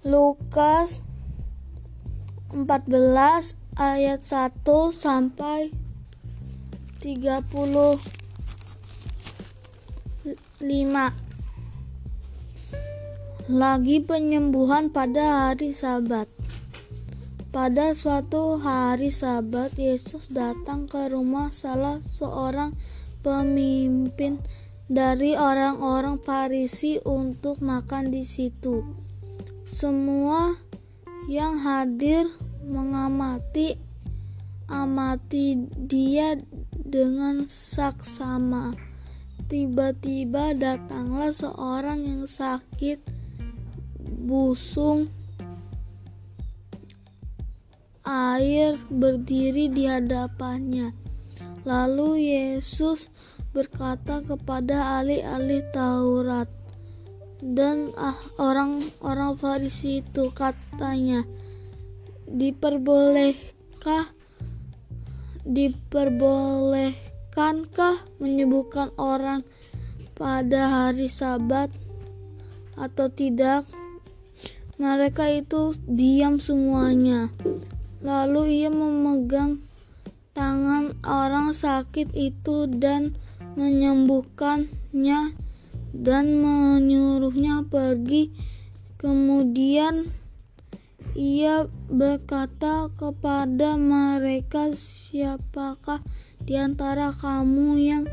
Lukas 14 ayat 1 sampai 35 Lagi penyembuhan pada hari Sabat pada suatu hari Sabat, Yesus datang ke rumah salah seorang pemimpin dari orang-orang Farisi untuk makan di situ. Semua yang hadir mengamati amati dia dengan saksama. Tiba-tiba datanglah seorang yang sakit busung air berdiri di hadapannya. Lalu Yesus berkata kepada ahli-ahli Taurat dan ah, orang-orang Farisi itu katanya, diperbolehkah diperbolehkankah menyembuhkan orang pada hari Sabat atau tidak? Mereka itu diam semuanya. Lalu ia memegang tangan orang sakit itu dan menyembuhkannya dan menyuruhnya pergi. Kemudian ia berkata kepada mereka, "Siapakah di antara kamu yang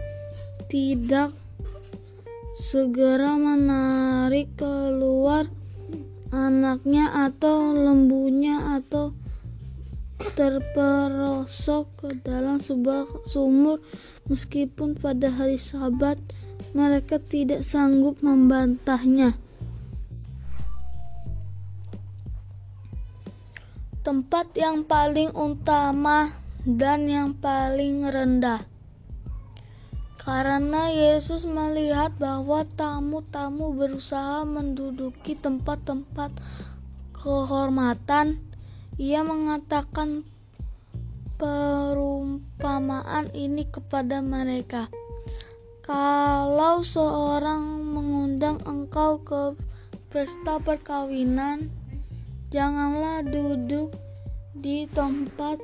tidak segera menarik keluar anaknya atau lembunya atau terperosok ke dalam sebuah sumur meskipun pada hari sabat mereka tidak sanggup membantahnya. Tempat yang paling utama dan yang paling rendah. Karena Yesus melihat bahwa tamu-tamu berusaha menduduki tempat-tempat kehormatan ia mengatakan perumpamaan ini kepada mereka. Kalau seorang mengundang engkau ke pesta perkawinan, janganlah duduk di tempat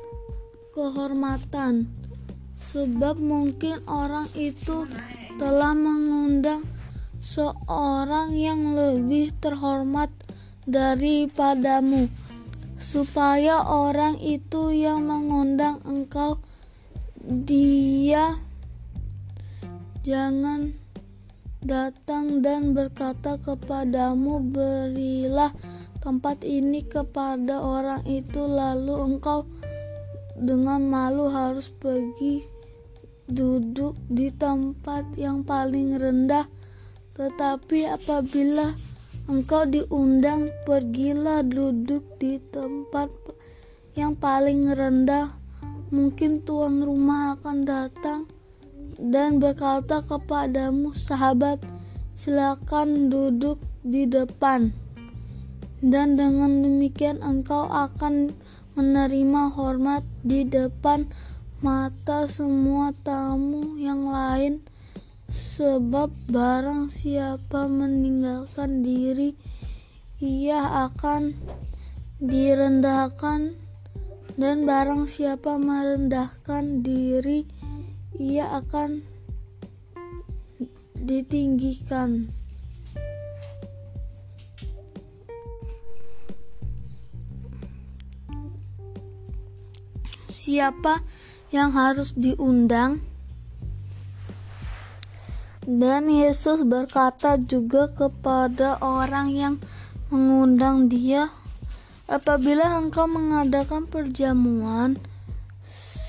kehormatan, sebab mungkin orang itu telah mengundang seorang yang lebih terhormat daripadamu supaya orang itu yang mengundang engkau dia jangan datang dan berkata kepadamu berilah tempat ini kepada orang itu lalu engkau dengan malu harus pergi duduk di tempat yang paling rendah. Tetapi apabila engkau diundang pergilah duduk di tempat yang paling rendah. Mungkin tuan rumah akan datang dan berkata kepadamu sahabat silakan duduk di depan. Dan dengan demikian engkau akan menerima hormat di depan mata semua tamu yang lain sebab barang siapa meninggalkan diri ia akan direndahkan dan barang siapa merendahkan diri ia akan ditinggikan. Siapa yang harus diundang? Dan Yesus berkata juga kepada orang yang mengundang dia, "Apabila engkau mengadakan perjamuan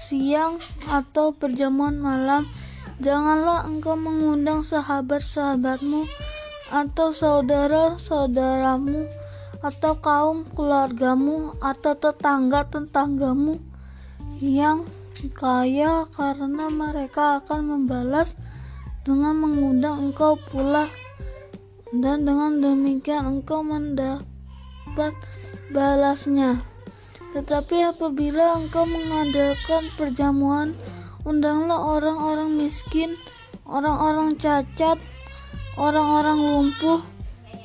siang atau perjamuan malam, janganlah engkau mengundang sahabat-sahabatmu atau saudara-saudaramu atau kaum keluargamu atau tetangga-tetanggamu yang kaya karena mereka akan membalas dengan mengundang engkau pula dan dengan demikian engkau mendapat balasnya. Tetapi apabila engkau mengadakan perjamuan, undanglah orang-orang miskin, orang-orang cacat, orang-orang lumpuh,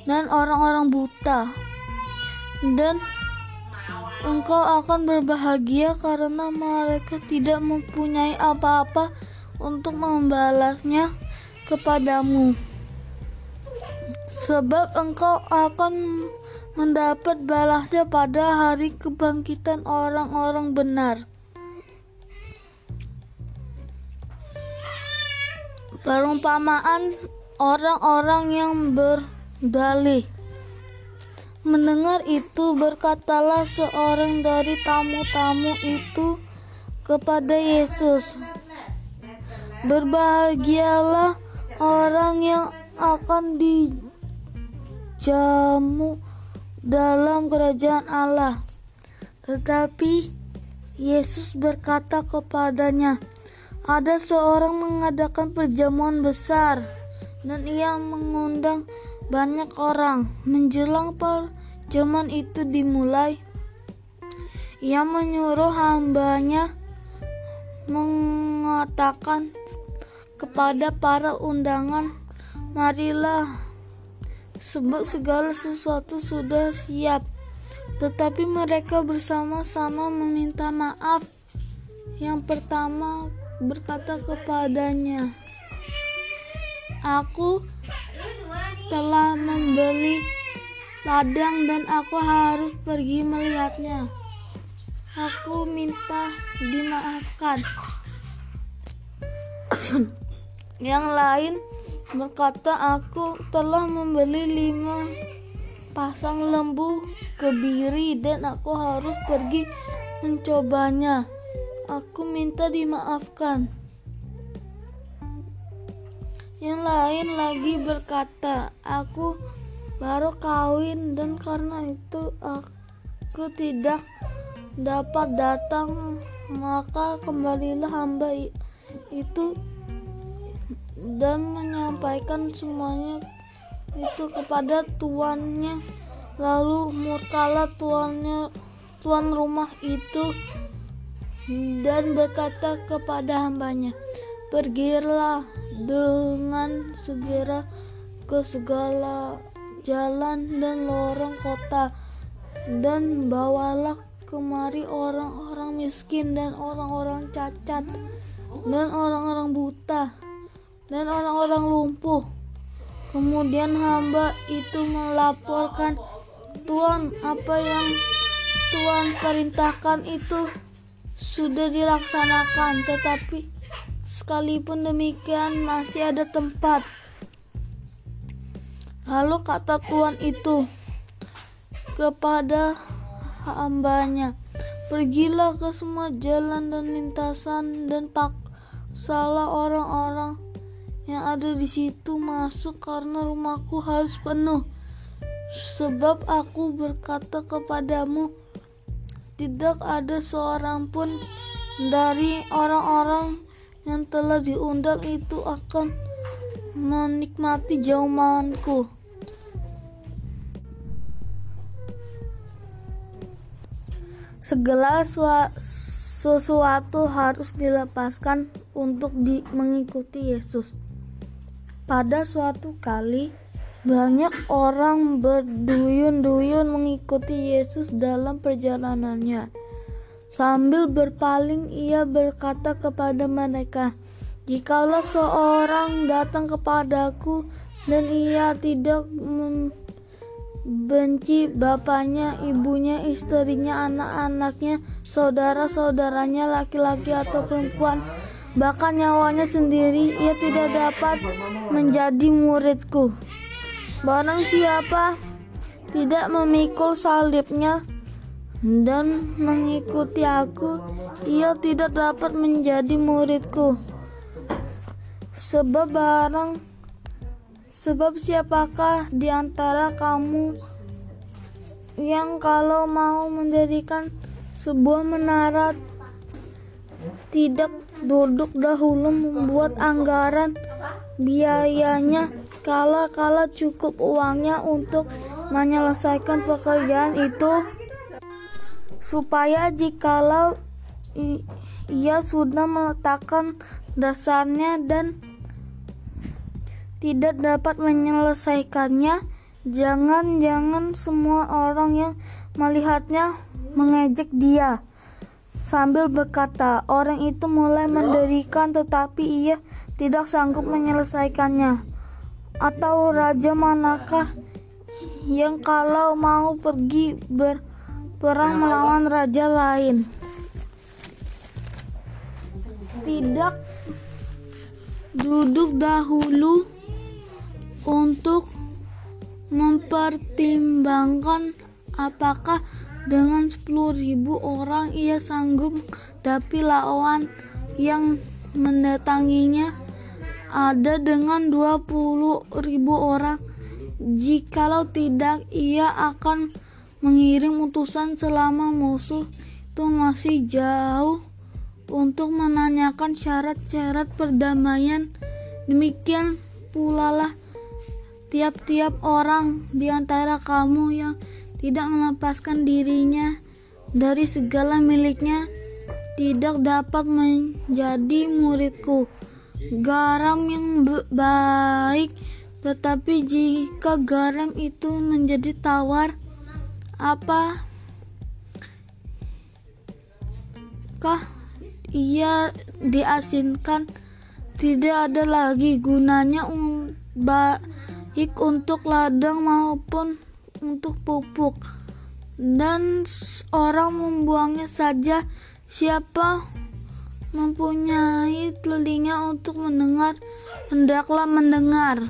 dan orang-orang buta. dan engkau akan berbahagia karena mereka tidak mempunyai apa-apa untuk membalasnya kepadamu. Sebab engkau akan mendapat balasnya pada hari kebangkitan orang-orang benar. Perumpamaan orang-orang yang berdalih. Mendengar itu, berkatalah seorang dari tamu-tamu itu kepada Yesus, "Berbahagialah orang yang akan dijamu dalam kerajaan Allah." Tetapi Yesus berkata kepadanya, "Ada seorang mengadakan perjamuan besar, dan ia mengundang banyak orang. Menjelang perjamuan itu dimulai, ia menyuruh hambanya mengatakan kepada para undangan, "Marilah, sebab segala sesuatu sudah siap." Tetapi mereka bersama-sama meminta maaf. Yang pertama berkata kepadanya, "Aku telah membeli ladang dan aku harus pergi melihatnya. Aku minta dimaafkan. Yang lain berkata, aku telah membeli lima pasang lembu kebiri dan aku harus pergi mencobanya. Aku minta dimaafkan. Yang lain lagi berkata, "Aku baru kawin dan karena itu aku tidak dapat datang, maka kembalilah hamba itu dan menyampaikan semuanya itu kepada tuannya. Lalu murkalah tuannya tuan rumah itu dan berkata kepada hambanya, "Pergilah dengan segera ke segala jalan dan lorong kota dan bawalah kemari orang-orang miskin dan orang-orang cacat dan orang-orang buta dan orang-orang lumpuh. Kemudian hamba itu melaporkan, Tuhan, apa yang Tuhan perintahkan itu sudah dilaksanakan, tetapi Sekalipun demikian, masih ada tempat. Lalu kata Tuhan itu kepada hambanya, Pergilah ke semua jalan dan lintasan dan paksalah orang-orang yang ada di situ masuk karena rumahku harus penuh. Sebab aku berkata kepadamu, tidak ada seorang pun dari orang-orang yang telah diundang itu akan menikmati jaumanku. Segala sesuatu harus dilepaskan untuk di mengikuti Yesus. Pada suatu kali, banyak orang berduyun-duyun mengikuti Yesus dalam perjalanannya. Sambil berpaling, ia berkata kepada mereka, "Jikalau seorang datang kepadaku dan ia tidak membenci bapaknya, ibunya, istrinya, anak-anaknya, saudara-saudaranya, laki-laki atau perempuan, bahkan nyawanya sendiri, ia tidak dapat menjadi muridku. Barang siapa tidak memikul salibnya dan mengikuti aku, ia tidak dapat menjadi muridku. Sebab barang sebab siapakah di antara kamu yang kalau mau mendirikan sebuah menara tidak duduk dahulu membuat anggaran. Biayanya kala-kala cukup uangnya untuk menyelesaikan pekerjaan itu. Supaya jikalau ia sudah meletakkan dasarnya dan tidak dapat menyelesaikannya, jangan-jangan semua orang yang melihatnya mengejek dia sambil berkata, orang itu mulai mendirikan tetapi ia tidak sanggup menyelesaikannya. Atau raja manakah yang kalau mau pergi berperang melawan raja lain? Tidak duduk dahulu untuk mempertimbangkan apakah dengan 10.000 orang ia sanggup tapi lawan yang mendatanginya ada dengan 20.000 orang. Jikalau tidak ia akan mengirim utusan selama musuh itu masih jauh untuk menanyakan syarat-syarat perdamaian. Demikian pula lah tiap-tiap orang di antara kamu yang tidak melepaskan dirinya dari segala miliknya tidak dapat menjadi muridku. Garam yang baik tetapi jika garam itu menjadi tawar apa? Kah ia diasinkan? Tidak ada lagi gunanya baik untuk ladang maupun untuk pupuk. Dan orang membuangnya saja. Siapa mempunyai telinga untuk mendengar hendaklah mendengar